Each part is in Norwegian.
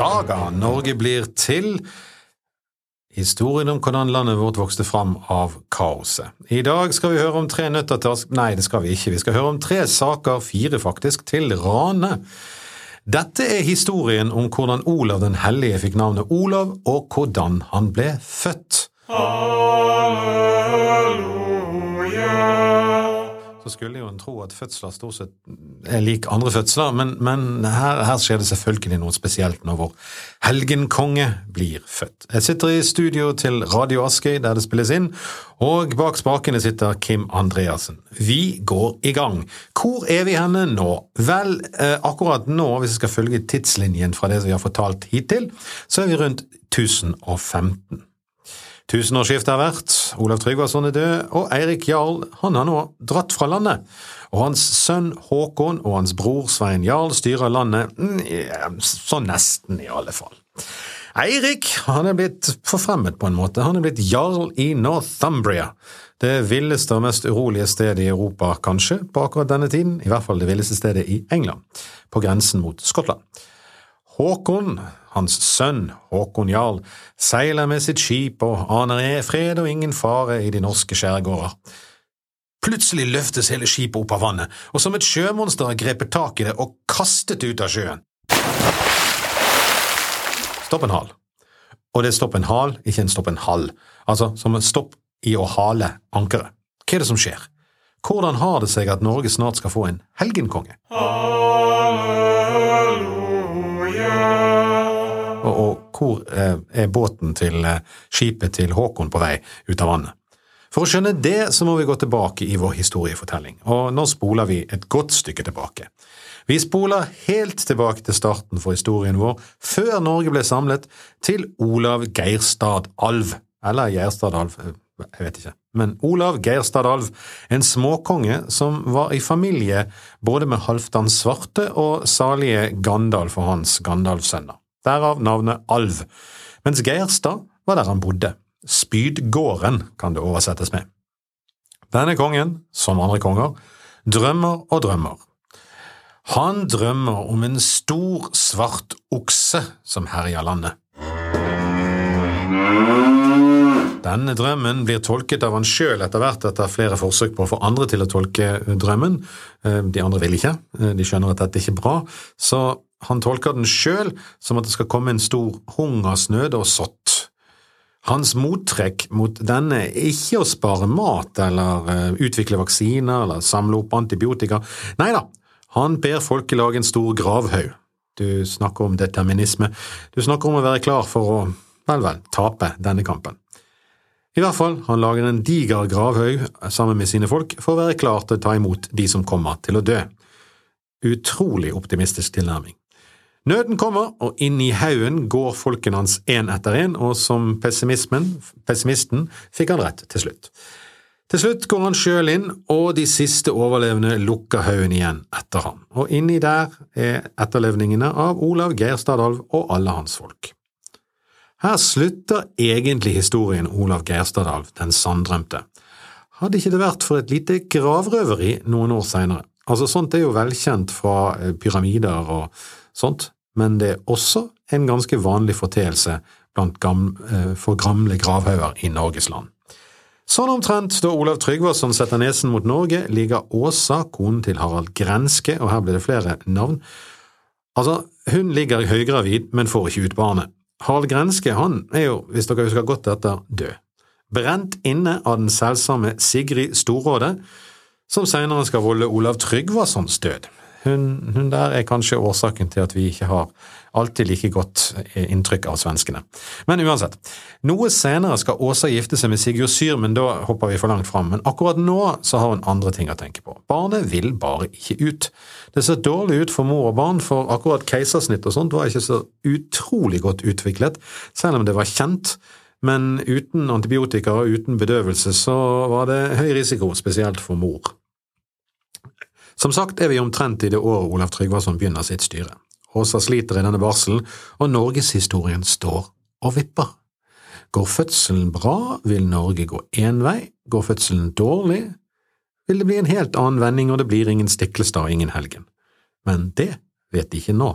Saga Norge blir til. Historien om hvordan landet vårt vokste fram av kaoset. I dag skal vi høre om tre nøtter til Nei, det skal vi ikke. Vi skal høre om tre saker, fire faktisk, til Rane. Dette er historien om hvordan Olav den hellige fikk navnet Olav, og hvordan han ble født. Så skulle jo en tro at fødsler stort sett er lik andre fødsler, men, men her, her, skjer det selvfølgelig noe spesielt når vår helgenkonge blir født. Jeg sitter i studio til Radio Askøy, der det spilles inn, og bak spakene sitter Kim Andreassen. Vi går i gang. Hvor er vi henne nå? Vel, eh, akkurat nå, hvis jeg skal følge tidslinjen fra det vi har fortalt hittil, så er vi rundt 1015. Tusenårsskiftet har vært, Olav Tryggvason er død, og Eirik Jarl han har nå dratt fra landet. Og hans sønn Håkon og hans bror Svein Jarl styrer landet, så sånn nesten i alle fall. Eirik han er blitt forfremmet på en måte, han er blitt jarl i Northumbria. Det villeste og mest urolige stedet i Europa, kanskje, på akkurat denne tiden, i hvert fall det villeste stedet i England, på grensen mot Skottland. Håkon, hans sønn Håkon Jarl, seiler med sitt skip og aner er fred og ingen fare i de norske skjærgårder. Plutselig løftes hele skipet opp av vannet, og som et sjømonster har grepet tak i det og kastet ut av sjøen. Stopp en hal. Og det er stopp en hal, ikke en stopp en hall. Altså som en stopp i å hale ankeret. Hva er det som skjer? Hvordan har det seg at Norge snart skal få en helgenkonge? Og, og hvor eh, er båten til eh, skipet til Håkon på vei ut av vannet? For å skjønne det, så må vi gå tilbake i vår historiefortelling, og nå spoler vi et godt stykke tilbake. Vi spoler helt tilbake til starten for historien vår, før Norge ble samlet, til Olav Geirstad Alv, eller Geirstad Alv, eh, jeg vet ikke, men Olav Geirstad Alv, en småkonge som var i familie både med Halvdan Svarte og salige Gandalf og hans Gandalf-sønner derav navnet Alv, mens Geirstad var der han bodde. Spydgården kan det oversettes med. Denne kongen, som andre konger, drømmer og drømmer. Han drømmer om en stor, svart okse som herjer landet. Denne drømmen blir tolket av han sjøl etter hvert etter flere forsøk på å få andre til å tolke drømmen. Eh, de andre vil ikke, eh, de skjønner at dette ikke er bra, så han tolker den sjøl som at det skal komme en stor hungersnød og sått. Hans mottrekk mot denne er ikke å spare mat eller uh, utvikle vaksiner eller samle opp antibiotika. Nei da, han ber folkelaget en stor gravhaug. Du snakker om determinisme. Du snakker om å være klar for å, vel, vel, tape denne kampen. I hvert fall, han lager en diger gravhaug sammen med sine folk for å være klar til å ta imot de som kommer til å dø. Utrolig optimistisk tilnærming. Nøden kommer, og inn i haugen går folkene hans én etter én, og som pessimisten fikk han rett til slutt. Til slutt går han sjøl inn, og de siste overlevende lukker haugen igjen etter ham, og inni der er etterlevningene av Olav Geirstadalv og alle hans folk. Her slutter egentlig historien Olav Geirstadalv, den sanndrømte. Hadde ikke det vært for et lite gravrøveri noen år seinere. Altså, sånt er jo velkjent fra eh, pyramider og sånt, men det er også en ganske vanlig foreteelse gamle, eh, for gamle gravhauger i Norges land. Sånn omtrent da Olav Tryggvason setter nesen mot Norge, ligger Åsa, konen til Harald Grenske, og her blir det flere navn. Altså, hun ligger høygravid, men får ikke ut barnet. Harald Grenske han er jo, hvis dere husker godt etter, død. Brent inne av den selvsamme Sigrid Storråde, som senere skal volde Olav Tryggvasons død. Hun, hun, der er kanskje årsaken til at vi ikke har alltid like godt eh, inntrykk av svenskene. Men uansett. Noe senere skal Åsa gifte seg med Sigurd Syr, men da hopper vi for langt fram. Men akkurat nå så har hun andre ting å tenke på. Barnet vil bare ikke ut. Det ser dårlig ut for mor og barn, for akkurat keisersnitt og sånt var ikke så utrolig godt utviklet, selv om det var kjent. Men uten antibiotika og uten bedøvelse så var det høy risiko, spesielt for mor. Som sagt er vi omtrent i det året Olav Tryggvason begynner sitt styre. Åsa sliter i denne barselen, og norgeshistorien står og vipper. Går fødselen bra, vil Norge gå én vei, går fødselen dårlig, vil det bli en helt annen vending, og det blir ingen Stiklestad og ingen Helgen. Men det vet de ikke nå.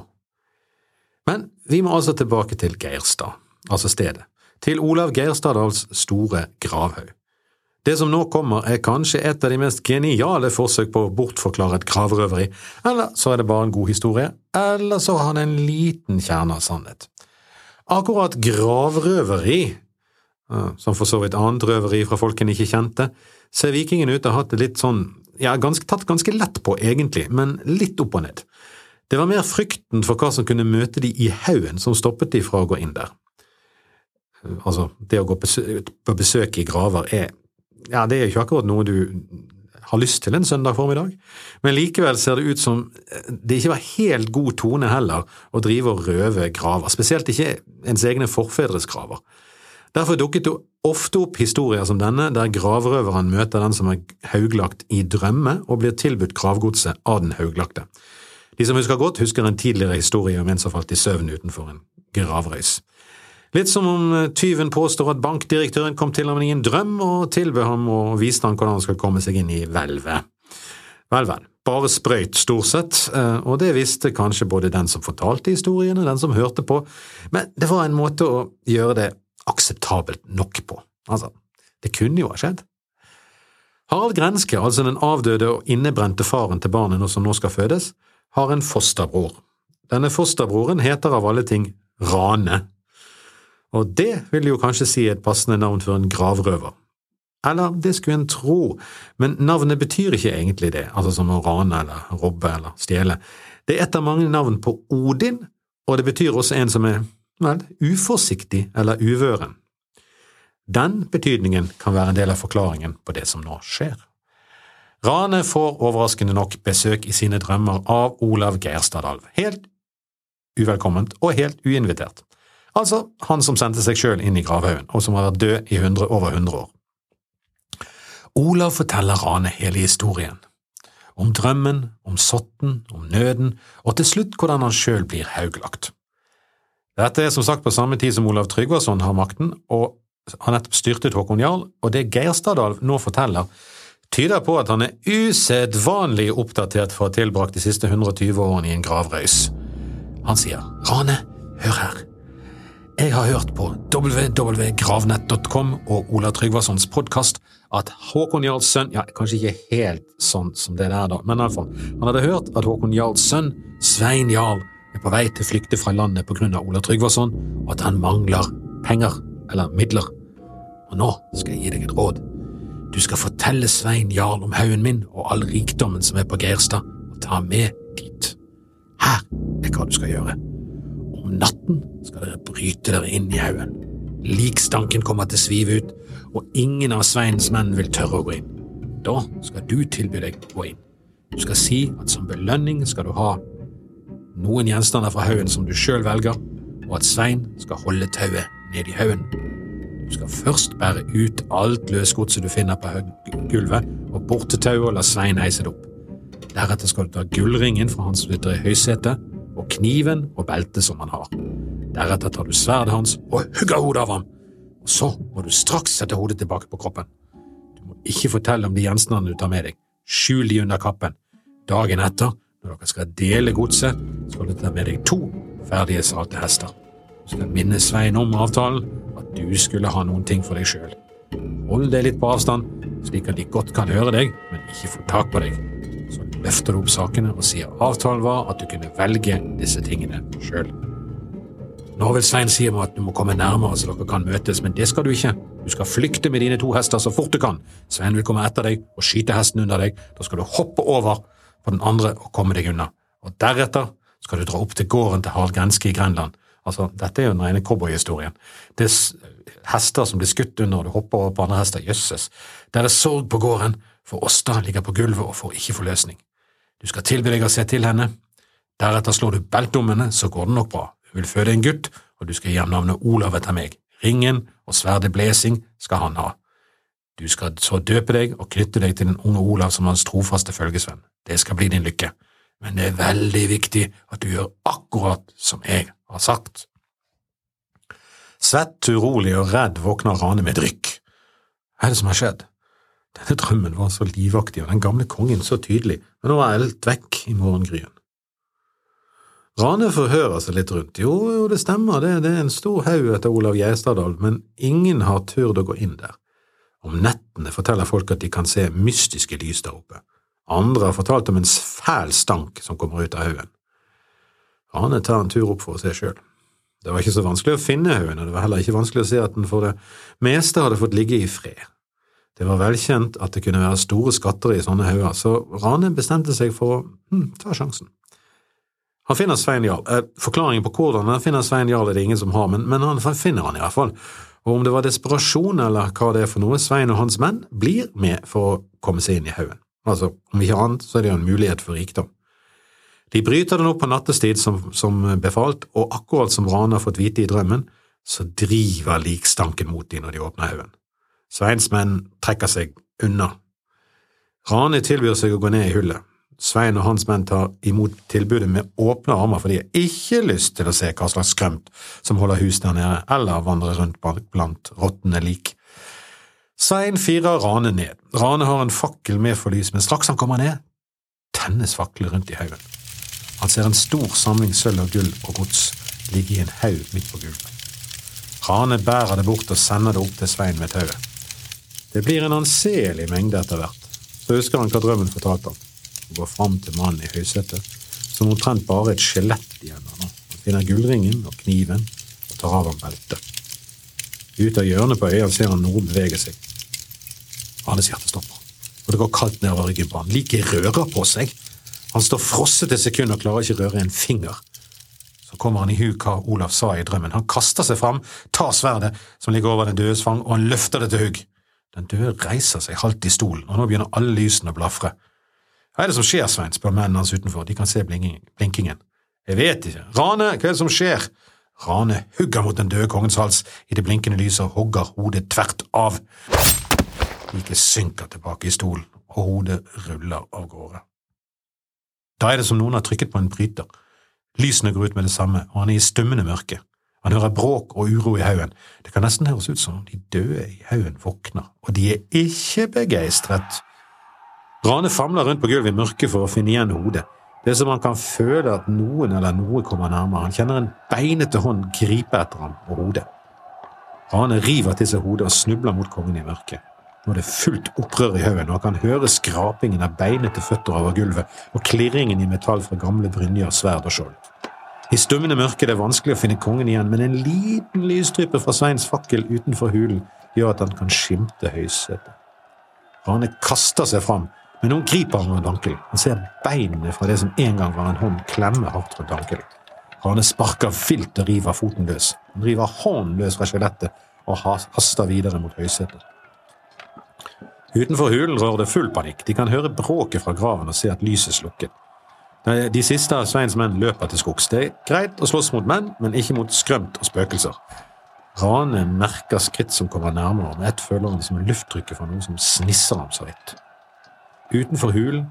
Men vi må altså tilbake til Geirstad, altså stedet, til Olav Geirstadals store gravhaug. Det som nå kommer er kanskje et av de mest geniale forsøk på å bortforklare et gravrøveri, eller så er det bare en god historie, eller så har han en liten kjerne av sannhet. Akkurat gravrøveri, som for så vidt annet røveri fra folk en ikke kjente, ser vikingene ut til å ha hatt det litt sånn, ja, ganske, tatt ganske lett på egentlig, men litt opp og ned. Det var mer frykten for hva som kunne møte de i haugen som stoppet de fra å gå inn der. Altså, det å gå på besøk i graver er ja, det er jo ikke akkurat noe du har lyst til en søndag formiddag, men likevel ser det ut som det ikke var helt god tone heller å drive og røve graver, spesielt ikke ens egne forfedres graver. Derfor dukket det ofte opp historier som denne, der gravrøveren møter den som er hauglagt i drømme og blir tilbudt gravgodset av den hauglagte. De som husker godt, husker en tidligere historie om en som falt i søvn utenfor en gravrøys. Litt som om eh, tyven påstår at bankdirektøren kom til ham i en drøm og tilbød ham og viste ham hvordan han skal komme seg inn i hvelvet. Vel, vel, bare sprøyt stort sett, eh, og det visste kanskje både den som fortalte historiene, den som hørte på, men det var en måte å gjøre det akseptabelt nok på. Altså, det kunne jo ha skjedd. Harald Grenske, altså den avdøde og innebrente faren til barnet som nå skal fødes, har en fosterbror. Denne fosterbroren heter av alle ting Rane og det vil jo kanskje si et passende navn for en gravrøver. Eller det skulle en tro, men navnet betyr ikke egentlig det, altså som å rane eller robbe eller stjele. Det er et av mange navn på Odin, og det betyr også en som er, vel, uforsiktig eller uvøren. Den betydningen kan være en del av forklaringen på det som nå skjer. Rane får overraskende nok besøk i sine drømmer av Olav Geirstadalv, helt uvelkomment og helt uinvitert. Altså han som sendte seg sjøl inn i gravhaugen, og som har vært død i 100, over 100 år. Olav forteller Rane hele historien. Om drømmen, om sotten, om nøden, og til slutt hvordan han sjøl blir hauglagt. Dette er som sagt på samme tid som Olav Tryggvason har makten, og har nettopp styrtet Håkon Jarl, og det Geirstadal nå forteller, tyder på at han er usedvanlig oppdatert for å ha tilbrakt de siste 120 årene i en gravrøys. Han sier, Rane, hør her. Jeg har hørt på www.gravnett.com og Ola Tryggvasons podkast at Håkon Jarls sønn ja, Kanskje ikke helt sånn som det der, da, men iallfall. Han hadde hørt at Håkon Jarls sønn, Svein Jarl, er på vei til å flykte fra landet av Ola Tryggvason, og at han mangler penger, eller midler. Og nå skal jeg gi deg et råd. Du skal fortelle Svein Jarl om haugen min og all rikdommen som er på Geirstad, og ta med dit. Her er hva du skal gjøre. Om natten skal dere bryte dere inn i haugen. Likstanken kommer til å svive ut, og ingen av Sveins menn vil tørre å gå inn. Da skal du tilby deg å gå inn. Du skal si at som belønning skal du ha noen gjenstander fra haugen som du sjøl velger, og at Svein skal holde tauet ned i haugen. Du skal først bære ut alt løsgodset du finner på gulvet, og bort til tauet og la Svein heise det opp. Deretter skal du ta gullringen fra han som høysetet, og kniven og beltet som han har. Deretter tar du sverdet hans og hugger hodet av ham, og så må du straks sette hodet tilbake på kroppen. Du må ikke fortelle om de gjenstandene du tar med deg, skjul de under kappen. Dagen etter, når dere skal dele godset, skal du ta med deg to ferdige salte hester. Du skal minne Svein om avtalen, at du skulle ha noen ting for deg sjøl. Hold deg litt på avstand, slik at de godt kan høre deg, men ikke få tak på deg. Løfter du opp sakene og sier avtalen var at du kunne velge disse tingene sjøl. Nå vil Svein si at du må komme nærmere så dere kan møtes, men det skal du ikke. Du skal flykte med dine to hester så fort du kan. Svein vil komme etter deg og skyte hesten under deg. Da skal du hoppe over på den andre og komme deg unna. Og deretter skal du dra opp til gården til Harald Grenske i Grenland. Altså, dette er jo den rene cowboyhistorien. Det er hester som blir skutt under, og du hopper over på andre hester. Jøsses. Det er sorg på gården, for Åsta ligger på gulvet og får ikke forløsning. Du skal tilby deg å se til henne. Deretter slår du beltdommene, så går det nok bra. Hun vil føde en gutt, og du skal gi ham navnet Olav etter meg. Ringen og sverdet Blesing skal han ha. Du skal så døpe deg og knytte deg til den unge Olav som hans trofaste følgesvenn. Det skal bli din lykke. Men det er veldig viktig at du gjør akkurat som jeg har sagt. Svett, urolig og redd våkner Rane med drykk. Hva er det som har skjedd? Denne drømmen var så livaktig og den gamle kongen så tydelig, men nå var alt vekk i morgengryen. Rane forhører seg litt rundt. Jo, jo, det stemmer, det, det er en stor haug etter Olav Geistadal, men ingen har turt å gå inn der. Om nettene forteller folk at de kan se mystiske lys der oppe. Andre har fortalt om en fæl stank som kommer ut av haugen. Rane tar en tur opp for å se sjøl. Det var ikke så vanskelig å finne haugen, og det var heller ikke vanskelig å se at den for det meste hadde fått ligge i fred. Det var velkjent at det kunne være store skatter i sånne hauger, så Rane bestemte seg for å hm, ta sjansen. Han finner Svein Jarl. Eh, forklaringen på hvordan han finner Svein Jarl er det ingen som har, men, men han finner han i hvert fall. Og om det var desperasjon eller hva det er for noe, Svein og hans menn blir med for å komme seg inn i haugen. Altså, om ikke annet, så er det jo en mulighet for rikdom. De bryter den opp på nattestid som, som befalt, og akkurat som Rane har fått vite i drømmen, så driver likstanken mot dem når de åpner haugen. Sveins menn trekker seg unna. Rane tilbyr seg å gå ned i hullet. Svein og hans menn tar imot tilbudet med åpne armer, for de har ikke lyst til å se hva slags skrømt som holder hus der nede, eller vandrer rundt blant råtne lik. Svein firer Rane ned. Rane har en fakkel med for lys, men straks han kommer ned, tennes fakkelen rundt i haugen. Han ser en stor samling sølv og gull og gods ligge i en haug midt på gulvet. Rane bærer det bort og sender det opp til Svein med tauet. Det blir en anselig mengde etter hvert. Så husker han hva drømmen fortalte ham, Hun går fram til mannen i høysetet, som omtrent bare et skjelett igjen av Han finner gullringen og kniven og tar av ham beltet. Ut av hjørnet på øya ser han noe bevege seg. Arnes hjerte stopper, og det går kaldt nedover ryggen på han. Liket rører på seg. Han står frosset et sekund og klarer ikke røre en finger. Så kommer han i hu hva Olav sa i drømmen. Han kaster seg fram, tar sverdet som ligger over den dødes fang, og han løfter det til hugg. Den døde reiser seg halvt i stolen, og nå begynner alle lysene å blafre. Hva er det som skjer, Svein? spør mennene hans utenfor, de kan se blinkingen. Jeg vet ikke. Rane, hva er det som skjer? Rane hugger mot den døde kongens hals. I det blinkende lyset hogger hodet tvert av. Like synker tilbake i stolen, og hodet ruller av gårde. Da er det som noen har trykket på en bryter. Lysene går ut med det samme, og han er i stummende mørke. Han hører bråk og uro i haugen. Det kan nesten høres ut som om de døde i haugen våkner, og de er ikke begeistret. Rane famler rundt på gulvet i mørket for å finne igjen hodet. Det er som han kan føle at noen eller noe kommer nærmere. Han kjenner en beinete hånd gripe etter ham og hodet. Rane river til seg hodet og snubler mot kongen i mørket. Nå er det fullt opprør i haugen, og han kan høre skrapingen av beinete føtter over gulvet og klirringen i metall fra gamle brynjer, sverd og skjold. I stummende mørke er det vanskelig å finne kongen igjen, men en liten lysstripe fra Sveins fakkel utenfor hulen gjør at han kan skimte høysetet. Rane kaster seg fram, men hun griper ham rundt ankelen. Han ser beinene fra det som en gang var en hånd, klemme hardt rundt ankelen. Rane sparker vilt og river foten løs. Han river hånden løs fra skjelettet og haster videre mot høysetet. Utenfor hulen rører det full panikk. De kan høre bråket fra graven og se at lyset er slukket. De siste av Sveins menn løper til skogs. Det er greit å slåss mot menn, men ikke mot skrømt og spøkelser. Rane merker skritt som kommer nærmere, med ett føler han som lufttrykket fra noen som snisser ham så vidt. Utenfor hulen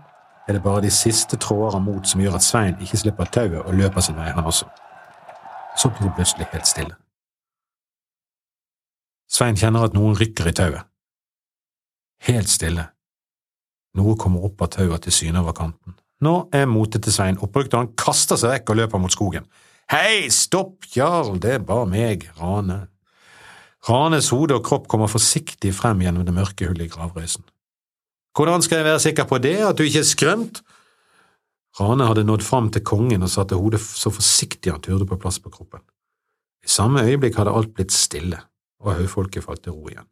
er det bare de siste tråder av mot som gjør at Svein ikke slipper tauet og løper sin vei, han også. Så blir det plutselig helt stille. Svein kjenner at noen rykker i tauet. Helt stille. Noe kommer opp av tauet til syne over kanten. Nå er motet til Svein oppbrukt, og han kaster seg vekk og løper mot skogen. Hei, stopp, jarl, det er bare meg, Rane. Ranes hode og kropp kommer forsiktig frem gjennom det mørke hullet i gravrøysen. Hvordan skal jeg være sikker på det, at du ikke er skrømt? Rane hadde nådd fram til kongen og satte hodet så forsiktig han turde på plass på kroppen. I samme øyeblikk hadde alt blitt stille, og høyfolket falt til ro igjen.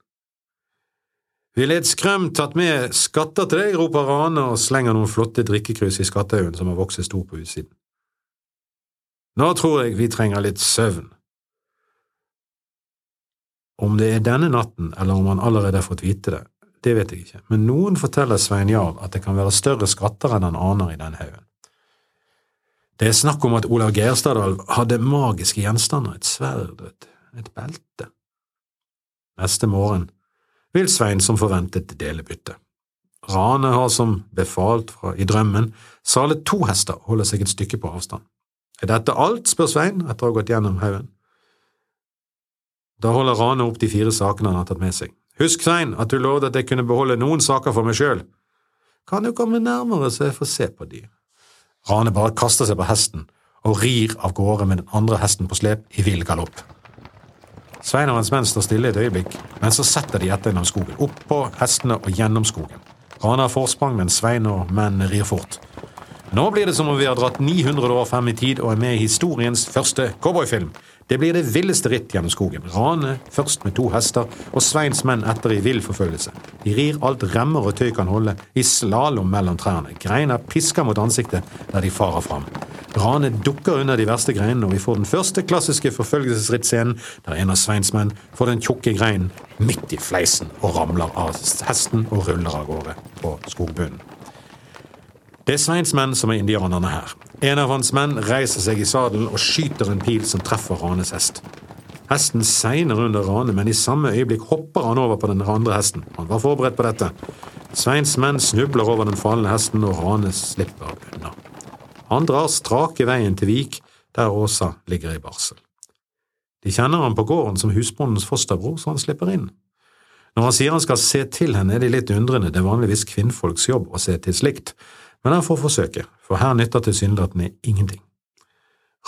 Ville et skrøm tatt med skatter til deg, roper Rane og slenger noen flotte drikkekrus i skattehaugen som har vokst stor på utsiden. Nå tror jeg vi trenger litt søvn. Om det er denne natten, eller om han allerede har fått vite det, det vet jeg ikke, men noen forteller Svein Jarl at det kan være større skatter enn han aner i den haugen. Det er snakk om at Olav Gerstadal hadde magiske gjenstander, et sverd et belte. Neste morgen vil Svein som forventet dele byttet. Rane har som befalt fra i drømmen salet to hester og holder seg et stykke på avstand. Er dette alt, spør Svein etter å ha gått gjennom haugen. Da holder Rane opp de fire sakene han har tatt med seg. Husk, Svein, at du lovet at jeg kunne beholde noen saker for meg sjøl. Kan du komme nærmere så jeg får se på de? Rane bare kaster seg på hesten og rir av gårde med den andre hesten på slep i vill galopp. Svein og hans menn står stille et øyeblikk, men så setter de etter gjennom skogen, opp på hestene og gjennom skogen. Rane har forsprang, men Svein og mennene rir fort. Nå blir det som om vi har dratt 900 år frem i tid og er med i historiens første cowboyfilm. Det blir det villeste ritt gjennom skogen. Rane først med to hester, og Sveins menn etter i vill forfølgelse. De rir alt remmer og tøy kan holde, i slalåm mellom trærne. Greiner pisker mot ansiktet der de farer fram. Rane dukker under de verste greinene, og vi får den første klassiske forfølgelsesrittscenen der en av Sveins menn får den tjukke greinen midt i fleisen og ramler av hesten og ruller av gårde på skogbunnen. Det er Sveins menn som er indianerne her. En av hans menn reiser seg i sadelen og skyter en pil som treffer Ranes hest. Hesten segner under Rane, men i samme øyeblikk hopper han over på den andre hesten. Han var forberedt på dette. Sveins menn snubler over den falne hesten, og Rane slipper unna. Han drar strake veien til Vik, der Åsa ligger i barsel. De kjenner han på gården som husbondens fosterbror, så han slipper inn. Når han sier han skal se til henne, er de litt undrende, det er vanligvis kvinnfolks jobb å se til slikt men han får forsøke, for her nytter tilsynelatende ingenting.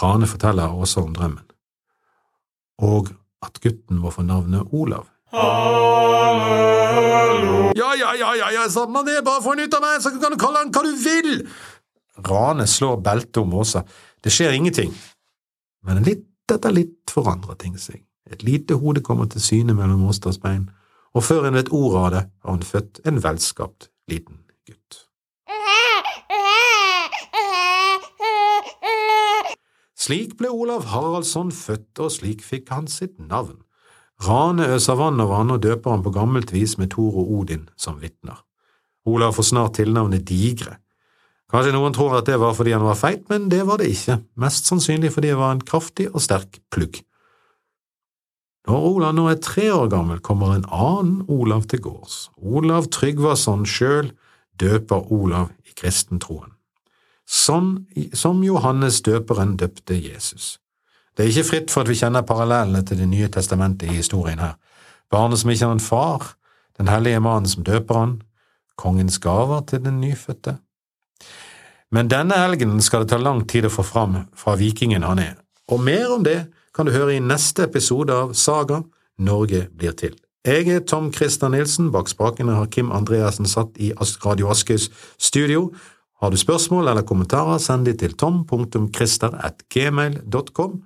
Rane forteller også om drømmen, og at gutten må få navnet Olav. Halleluja. Ja, ja, ja, ja, ja, samme det, bare få han ut av meg, så kan du kalle han hva du vil! Rane slår beltet om Åsa. Det skjer ingenting, men litt etter litt forandrer ting seg. Et lite hode kommer til syne mellom Åstas bein, og før en vet ordet av det, har hun født en velskapt liten gutt. Slik ble Olav Haraldsson født, og slik fikk han sitt navn. Rane øser vann over han og døper han på gammelt vis med Thor og Odin som vitner. Olav får snart tilnavnet Digre. Kanskje noen tror at det var fordi han var feit, men det var det ikke, mest sannsynlig fordi det var en kraftig og sterk plugg. Når Olav nå er tre år gammel, kommer en annen Olav til gårds. Olav Tryggvason sjøl døper Olav i kristentroen sånn som Johannes døperen døpte Jesus. Det er ikke fritt for at vi kjenner parallellene til Det nye testamentet i historien her. Barnet som ikke har en far, den hellige mannen som døper han, kongens gaver til den nyfødte. Men denne helgen skal det ta lang tid å få fram fra vikingen han er, og mer om det kan du høre i neste episode av Saga Norge blir til. Jeg er Tom Christer Nilsen, bak spakene har Kim Andreassen satt i Radio Askøys studio, har du spørsmål eller kommentarer, send de til tom.christer.gmail.com.